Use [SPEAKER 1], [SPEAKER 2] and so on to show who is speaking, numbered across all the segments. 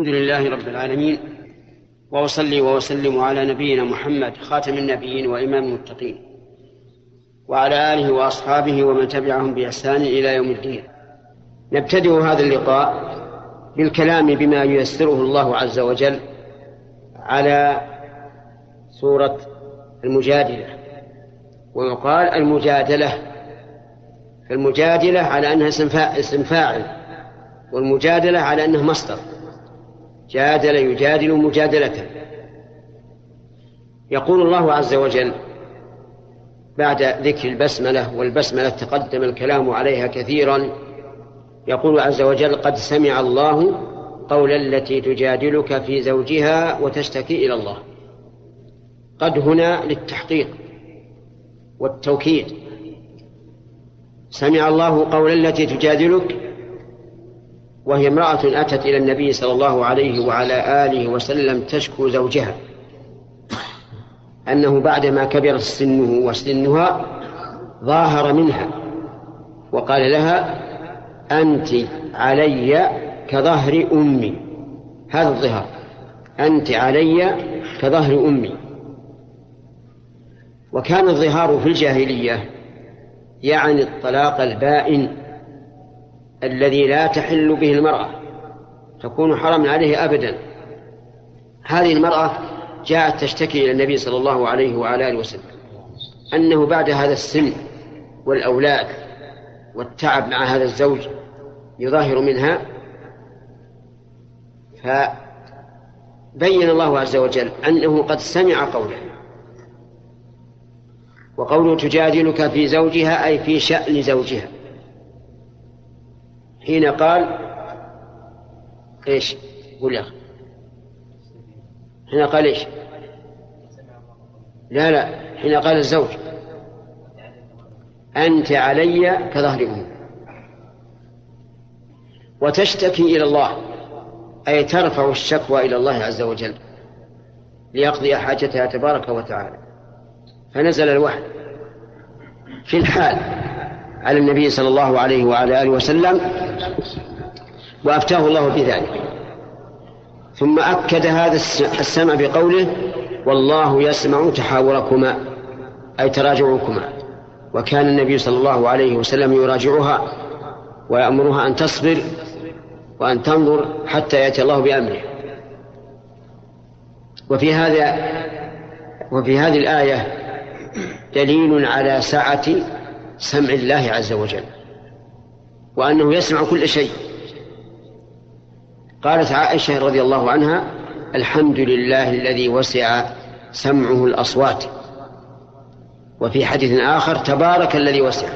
[SPEAKER 1] الحمد لله رب العالمين واصلي واسلم على نبينا محمد خاتم النبيين وامام المتقين وعلى اله واصحابه ومن تبعهم باحسان الى يوم الدين نبتدئ هذا اللقاء بالكلام بما ييسره الله عز وجل على سوره المجادله ويقال المجادله فالمجادله على انها اسم فاعل والمجادله على انها مصدر جادل يجادل مجادلة يقول الله عز وجل بعد ذكر البسملة والبسملة تقدم الكلام عليها كثيرا يقول عز وجل قد سمع الله قول التي تجادلك في زوجها وتشتكي إلى الله قد هنا للتحقيق والتوكيد سمع الله قول التي تجادلك وهي امرأة أتت إلى النبي صلى الله عليه وعلى آله وسلم تشكو زوجها أنه بعدما كبرت سنه وسنها ظاهر منها وقال لها أنت علي كظهر أمي هذا الظهر أنت علي كظهر أمي وكان الظهار في الجاهلية يعني الطلاق البائن الذي لا تحل به المرأة تكون حرما عليه أبدا هذه المرأة جاءت تشتكي إلى النبي صلى الله عليه وعلى آله وسلم أنه بعد هذا السن والأولاد والتعب مع هذا الزوج يظاهر منها فبين الله عز وجل أنه قد سمع قوله وقوله تجادلك في زوجها أي في شأن زوجها حين قال ايش قول يا أخي حين قال ايش لا لا حين قال الزوج أنت علي كظهر أمي وتشتكي إلى الله أي ترفع الشكوى إلى الله عز وجل ليقضي حاجتها تبارك وتعالى فنزل الوحي في الحال على النبي صلى الله عليه وعلى آله وسلم وأفتاه الله بذلك ثم أكد هذا السمع بقوله والله يسمع تحاوركما أي تراجعكما وكان النبي صلى الله عليه وسلم يراجعها ويأمرها أن تصبر وأن تنظر حتى يأتي الله بأمره وفي هذا وفي هذه الآية دليل على سعة سمع الله عز وجل وأنه يسمع كل شيء قالت عائشة رضي الله عنها الحمد لله الذي وسع سمعه الأصوات وفي حديث آخر تبارك الذي وسع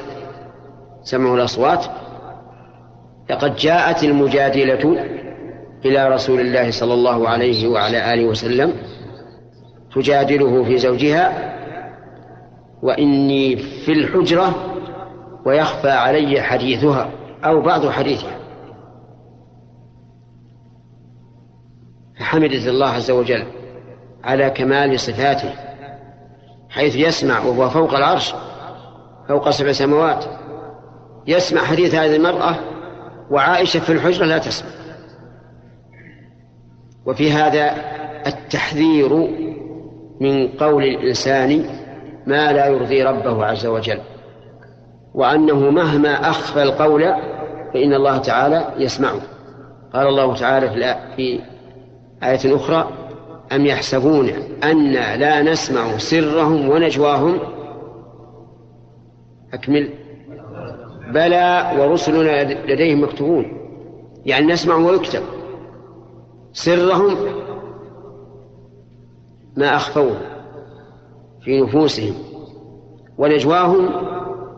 [SPEAKER 1] سمعه الأصوات لقد جاءت المجادلة إلى رسول الله صلى الله عليه وعلى آله وسلم تجادله في زوجها وإني في الحجرة ويخفى علي حديثها أو بعض حديثها فحمد الله عز وجل على كمال صفاته حيث يسمع وهو فوق العرش فوق سبع سماوات يسمع حديث هذه المرأة وعائشة في الحجرة لا تسمع وفي هذا التحذير من قول الإنسان ما لا يرضي ربه عز وجل وأنه مهما أخفى القول فإن الله تعالى يسمعه قال الله تعالى في آية أخرى أم يحسبون أنا لا نسمع سرهم ونجواهم أكمل بلى ورسلنا لديهم مكتوبون يعني نسمع ويكتب سرهم ما أخفوه في نفوسهم ونجواهم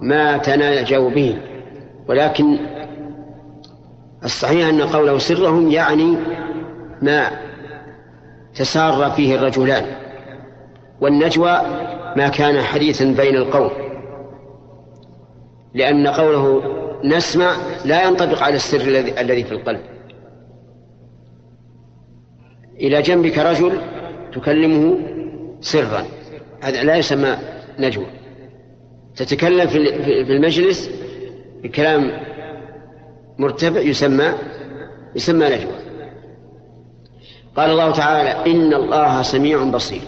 [SPEAKER 1] ما تناجوا به ولكن الصحيح أن قوله سرهم يعني ما تسار فيه الرجلان والنجوى ما كان حديثا بين القوم لأن قوله نسمع لا ينطبق على السر الذي في القلب إلى جنبك رجل تكلمه سرا هذا لا يسمى نجوى تتكلم في المجلس بكلام مرتفع يسمى يسمى نجوى قال الله تعالى إن الله سميع بصير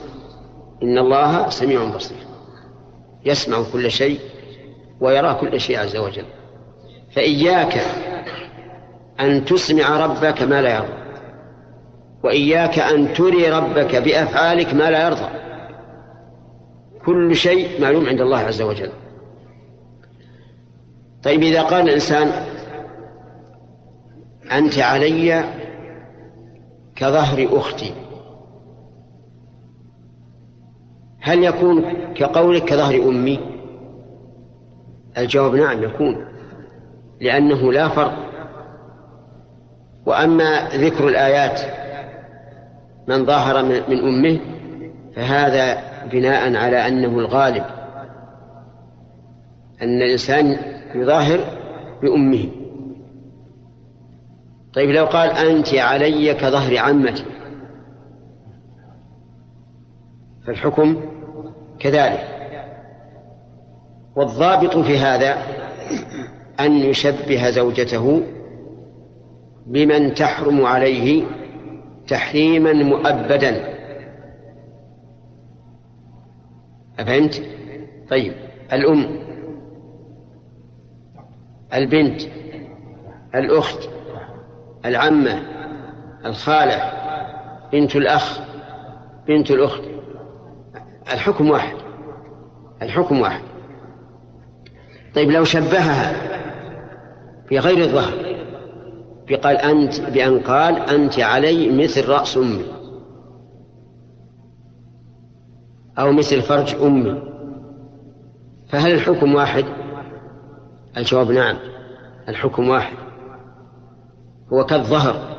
[SPEAKER 1] إن الله سميع بصير يسمع كل شيء ويرى كل شيء عز وجل فإياك أن تسمع ربك ما لا يرضى وإياك أن تري ربك بأفعالك ما لا يرضى كل شيء معلوم عند الله عز وجل طيب إذا قال الإنسان أنت علي كظهر أختي هل يكون كقولك كظهر أمي الجواب نعم يكون لأنه لا فرق وأما ذكر الآيات من ظاهر من أمه فهذا بناء على أنه الغالب أن الإنسان يظاهر بأمه طيب لو قال أنت علي كظهر عمتي فالحكم كذلك والضابط في هذا أن يشبه زوجته بمن تحرم عليه تحريما مؤبدا أفهمت؟ طيب الأم البنت الأخت العمة الخالة بنت الأخ بنت الأخت الحكم واحد الحكم واحد طيب لو شبهها بغير الظهر بقال أنت بأن قال أنت علي مثل رأس أمي أو مثل فرج أمي فهل الحكم واحد؟ الجواب نعم الحكم واحد هو كالظهر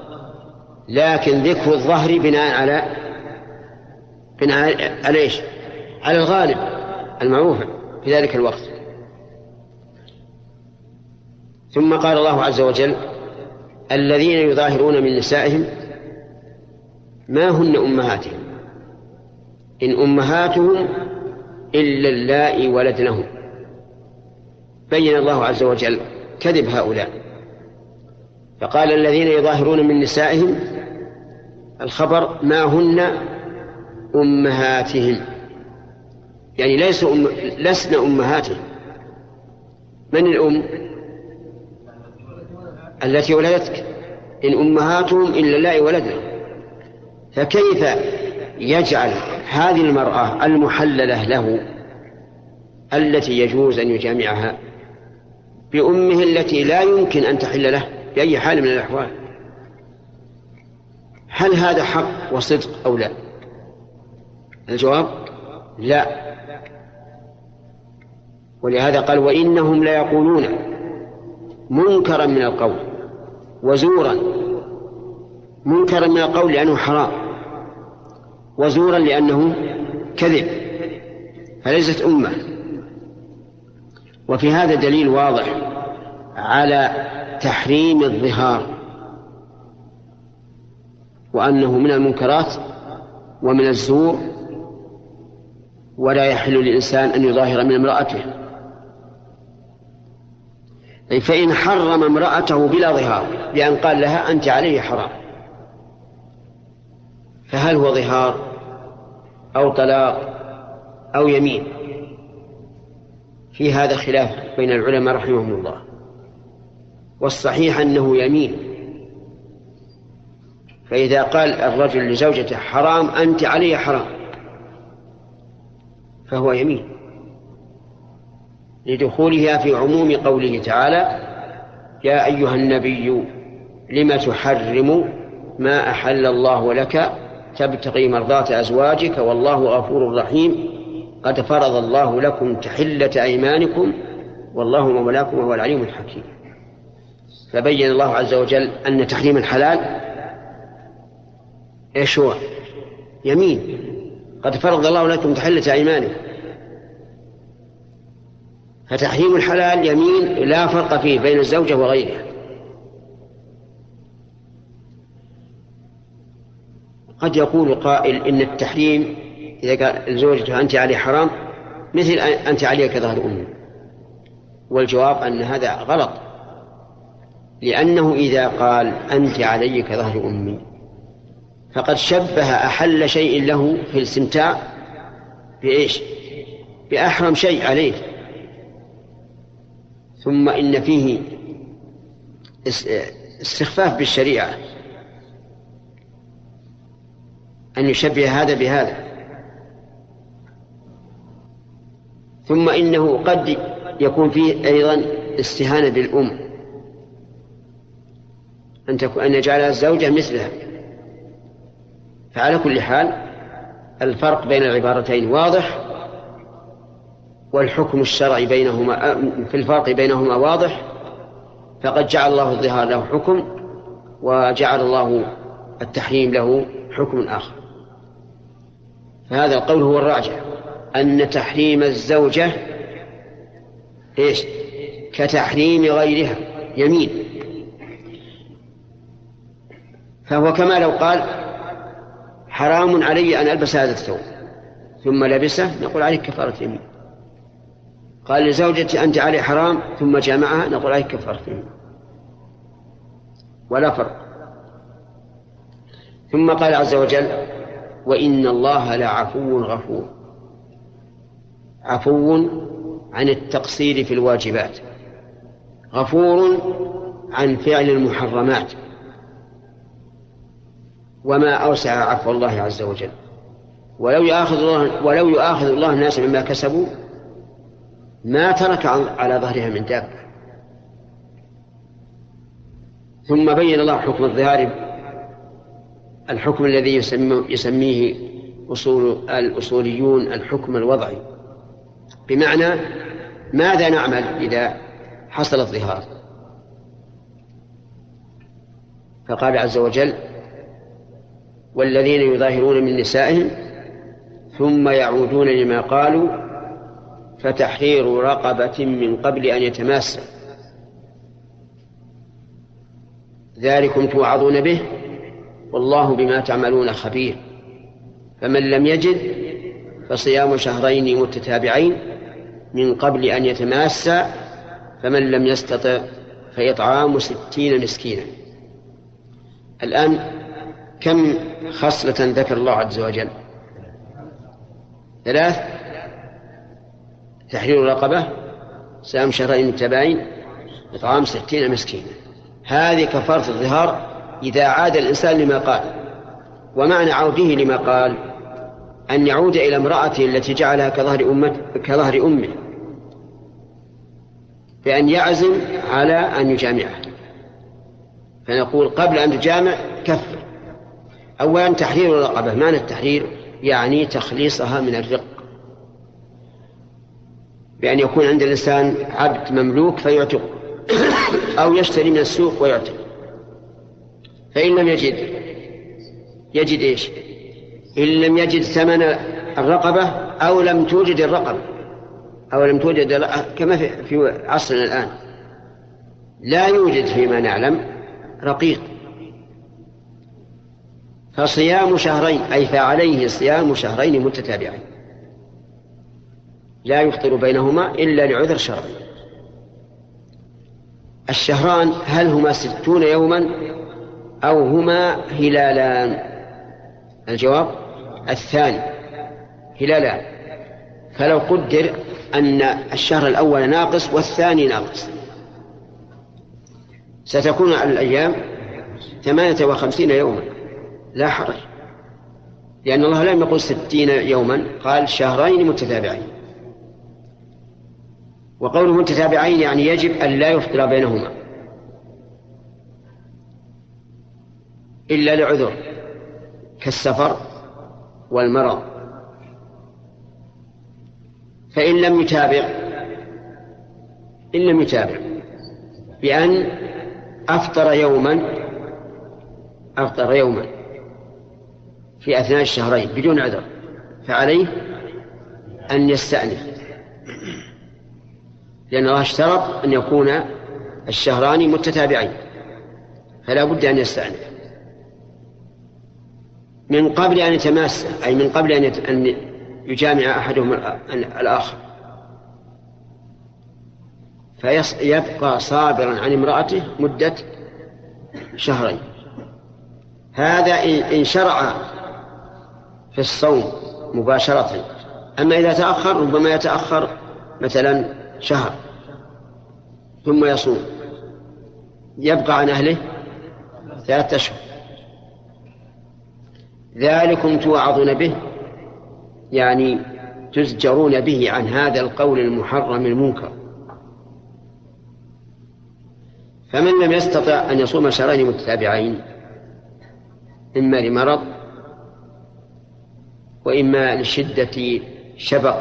[SPEAKER 1] لكن ذكر الظهر بناء على بناء على ايش؟ على الغالب المعروف في ذلك الوقت ثم قال الله عز وجل الذين يظاهرون من نسائهم ما هن امهاتهم إن أمهاتهم إلا اللائي ولدنهم بين الله عز وجل كذب هؤلاء فقال الذين يظاهرون من نسائهم الخبر ما هن أمهاتهم يعني ليس أم... لسن أمهاتهم من الأم التي ولدتك إن أمهاتهم إلا اللائي ولدنا فكيف يجعل هذه المرأة المحللة له التي يجوز أن يجامعها بأمه التي لا يمكن أن تحل له بأي حال من الأحوال هل هذا حق وصدق أو لا الجواب لا ولهذا قال وإنهم ليقولون منكرا من القول وزورا منكرا من القول لأنه حرام وزورا لأنه كذب فليست أمة وفي هذا دليل واضح على تحريم الظهار وأنه من المنكرات ومن الزور ولا يحل للإنسان أن يظاهر من امرأته فإن حرم امرأته بلا ظهار لأن قال لها أنت عليه حرام فهل هو ظهار أو طلاق أو يمين في هذا خلاف بين العلماء رحمهم الله والصحيح أنه يمين فإذا قال الرجل لزوجته حرام أنت علي حرام فهو يمين لدخولها في عموم قوله تعالى يا أيها النبي لم تحرم ما أحل الله لك تبتغي مرضات أزواجك والله غفور رحيم قد فرض الله لكم تحلة أيمانكم والله مولاكم وهو العليم الحكيم فبين الله عز وجل أن تحريم الحلال إيش هو يمين قد فرض الله لكم تحلة أيمانكم فتحريم الحلال يمين لا فرق فيه بين الزوجة وغيرها قد يقول قائل إن التحريم إذا قال زوجته أنت علي حرام مثل أنت علي كظهر أمي والجواب أن هذا غلط لأنه إذا قال أنت علي كظهر أمي فقد شبه أحل شيء له في الاستمتاع بإيش؟ بأحرم شيء عليه ثم إن فيه استخفاف بالشريعة أن يشبه هذا بهذا ثم إنه قد يكون فيه أيضا استهانة بالأم أن تكون أن يجعلها الزوجة مثلها فعلى كل حال الفرق بين العبارتين واضح والحكم الشرعي بينهما في الفرق بينهما واضح فقد جعل الله الظهار له حكم وجعل الله التحريم له حكم آخر فهذا القول هو الراجح أن تحريم الزوجة إيش كتحريم غيرها يمين فهو كما لو قال حرام علي أن ألبس هذا الثوب ثم لبسه نقول عليك كفارة يمين قال لزوجتي أنت علي حرام ثم جامعها نقول عليك كفارة يمين ولا فرق ثم قال عز وجل وإن الله لعفو غفور عفو عن التقصير في الواجبات غفور عن فعل المحرمات وما أوسع عفو الله عز وجل ولو يؤاخذ الله ولو يؤاخذ الله الناس مما كسبوا ما ترك على ظهرها من دابة ثم بين الله حكم الضارب الحكم الذي يسميه أصول الأصوليون الحكم الوضعي بمعنى ماذا نعمل إذا حصل الظهار فقال عز وجل والذين يظاهرون من نسائهم ثم يعودون لما قالوا فتحرير رقبة من قبل أن يتماسك ذلكم توعظون به والله بما تعملون خبير فمن لم يجد فصيام شهرين متتابعين من قبل أن يتماسى فمن لم يستطع فإطعام ستين مسكينا الآن كم خصلة ذكر الله عز وجل ثلاث تحرير الرقبة صيام شهرين متتابعين إطعام ستين مسكينا هذه كفارة الظهار إذا عاد الإنسان لما قال ومعنى عوده لما قال أن يعود إلى امرأته التي جعلها كظهر أمه كظهر أمه بأن يعزم على أن يجامعها فنقول قبل أن تجامع كفر أولا تحرير الرقبة معنى التحرير يعني تخليصها من الرق بأن يكون عند الإنسان عبد مملوك فيعتق أو يشتري من السوق ويعتق فإن لم يجد يجد إيش إن لم يجد ثمن الرقبة أو لم توجد الرقبة أو لم توجد كما في عصرنا الآن لا يوجد فيما نعلم رقيق فصيام شهرين أي فعليه صيام شهرين متتابعين لا يفطر بينهما إلا لعذر شرعي الشهران هل هما ستون يوما أو هما هلالان الجواب الثاني هلالان فلو قدر أن الشهر الأول ناقص والثاني ناقص ستكون على الأيام ثمانية وخمسين يوما لا حرج لأن الله لم يقل ستين يوما قال شهرين متتابعين وقوله متتابعين يعني يجب أن لا يفطر بينهما إلا لعذر كالسفر والمرض فإن لم يتابع إن لم يتابع بأن أفطر يوما أفطر يوما في أثناء الشهرين بدون عذر فعليه أن يستأنف لأن الله اشترط أن يكون الشهران متتابعين فلا بد أن يستأنف من قبل أن يتماس أي من قبل أن يجامع أحدهم الآخر فيبقى صابرا عن امرأته مدة شهرين هذا إن شرع في الصوم مباشرة أما إذا تأخر ربما يتأخر مثلا شهر ثم يصوم يبقى عن أهله ثلاثة أشهر ذلكم توعظون به يعني تزجرون به عن هذا القول المحرم المنكر فمن لم يستطع أن يصوم شهرين متتابعين إما لمرض وإما لشدة شبق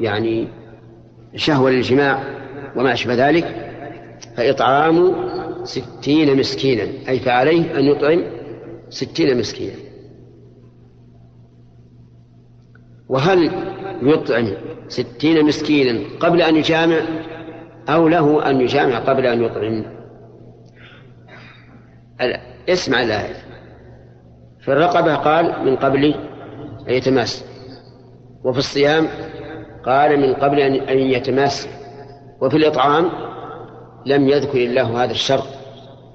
[SPEAKER 1] يعني شهوة للجماع وما أشبه ذلك فإطعام ستين مسكينا أي فعليه أن يطعم ستين مسكينا وهل يطعم ستين مسكينا قبل أن يجامع أو له أن يجامع قبل أن يطعم اسمع الآية في الرقبة قال من قبل أن يتماس وفي الصيام قال من قبل أن يتماس وفي الإطعام لم يذكر الله هذا الشر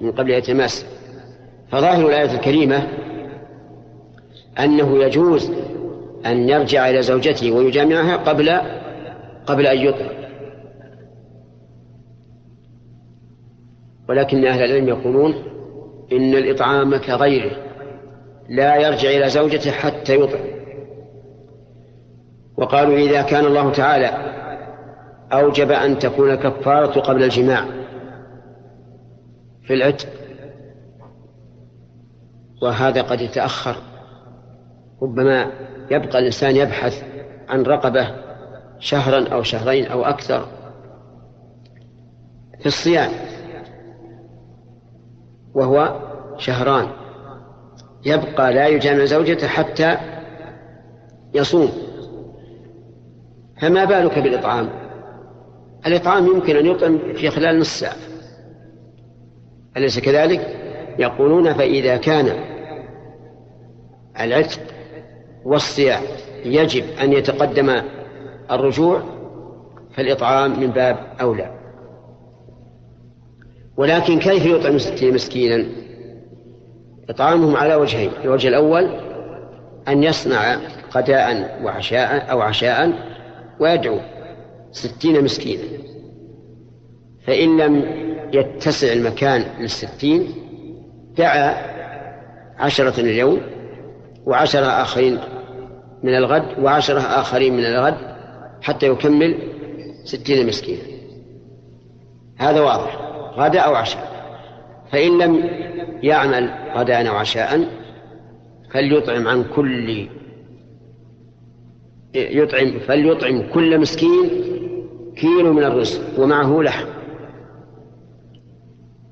[SPEAKER 1] من قبل أن يتماس فظاهر الآية الكريمة أنه يجوز أن يرجع إلى زوجته ويجامعها قبل قبل أن يطلق ولكن أهل العلم يقولون إن الإطعام كغيره لا يرجع إلى زوجته حتى يطعم وقالوا إذا كان الله تعالى أوجب أن تكون كفارة قبل الجماع في العتق وهذا قد يتأخر ربما يبقى الإنسان يبحث عن رقبة شهرا أو شهرين أو أكثر في الصيام وهو شهران يبقى لا يجامع زوجته حتى يصوم فما بالك بالإطعام الإطعام يمكن أن يطعم في خلال نصف ساعة أليس كذلك؟ يقولون فإذا كان العتق والصيام يجب أن يتقدم الرجوع فالإطعام من باب أولى ولكن كيف يطعم ستين مسكينا إطعامهم على وجهين الوجه الأول أن يصنع غداء وعشاء أو عشاء ويدعو ستين مسكينا فإن لم يتسع المكان للستين دعا عشرة اليوم وعشرة آخرين من الغد وعشرة آخرين من الغد حتى يكمل ستين مسكينا هذا واضح غدا أو عشاء فإن لم يعمل غداء أو عشاء فليطعم عن كل يطعم فليطعم كل مسكين كيلو من الرزق ومعه لحم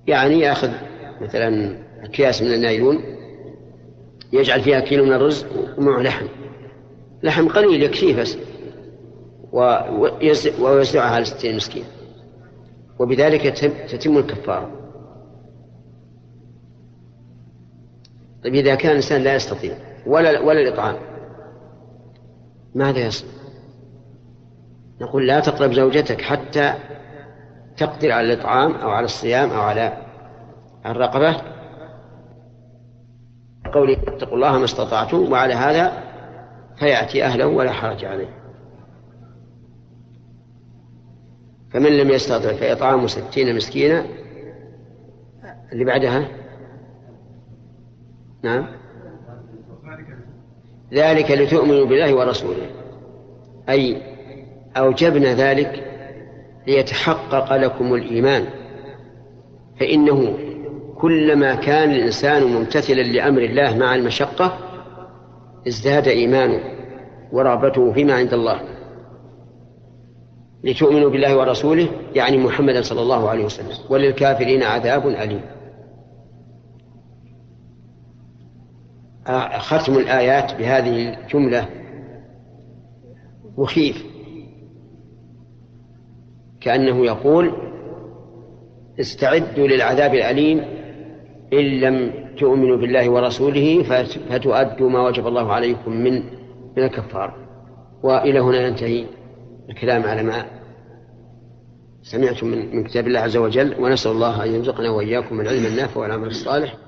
[SPEAKER 1] يعني ياخذ مثلا اكياس من النايلون يجعل فيها كيلو من الرز ومعه لحم لحم قليل يكفيه بس ويوزعها على الستين مسكين وبذلك تتم الكفارة طيب إذا كان الإنسان لا يستطيع ولا ولا الإطعام ماذا يصنع؟ نقول لا تقرب زوجتك حتى تقدر على الإطعام أو على الصيام أو على الرقبة قوله اتقوا الله ما استطعتم وعلى هذا فيأتي أهله ولا حرج عليه فمن لم يستطع فإطعام ستين مسكينا اللي بعدها نعم ذلك لتؤمنوا بالله ورسوله أي أوجبنا ذلك ليتحقق لكم الإيمان فإنه كلما كان الإنسان ممتثلا لأمر الله مع المشقة ازداد إيمانه ورغبته فيما عند الله لتؤمنوا بالله ورسوله يعني محمدا صلى الله عليه وسلم وللكافرين عذاب أليم ختم الآيات بهذه الجملة مخيف كأنه يقول استعدوا للعذاب الأليم إن لم تؤمنوا بالله ورسوله فتؤدوا ما وجب الله عليكم من من الكفار وإلى هنا ينتهي الكلام على ما سمعتم من كتاب الله عز وجل ونسأل الله أن يرزقنا وإياكم العلم النافع والعمل الصالح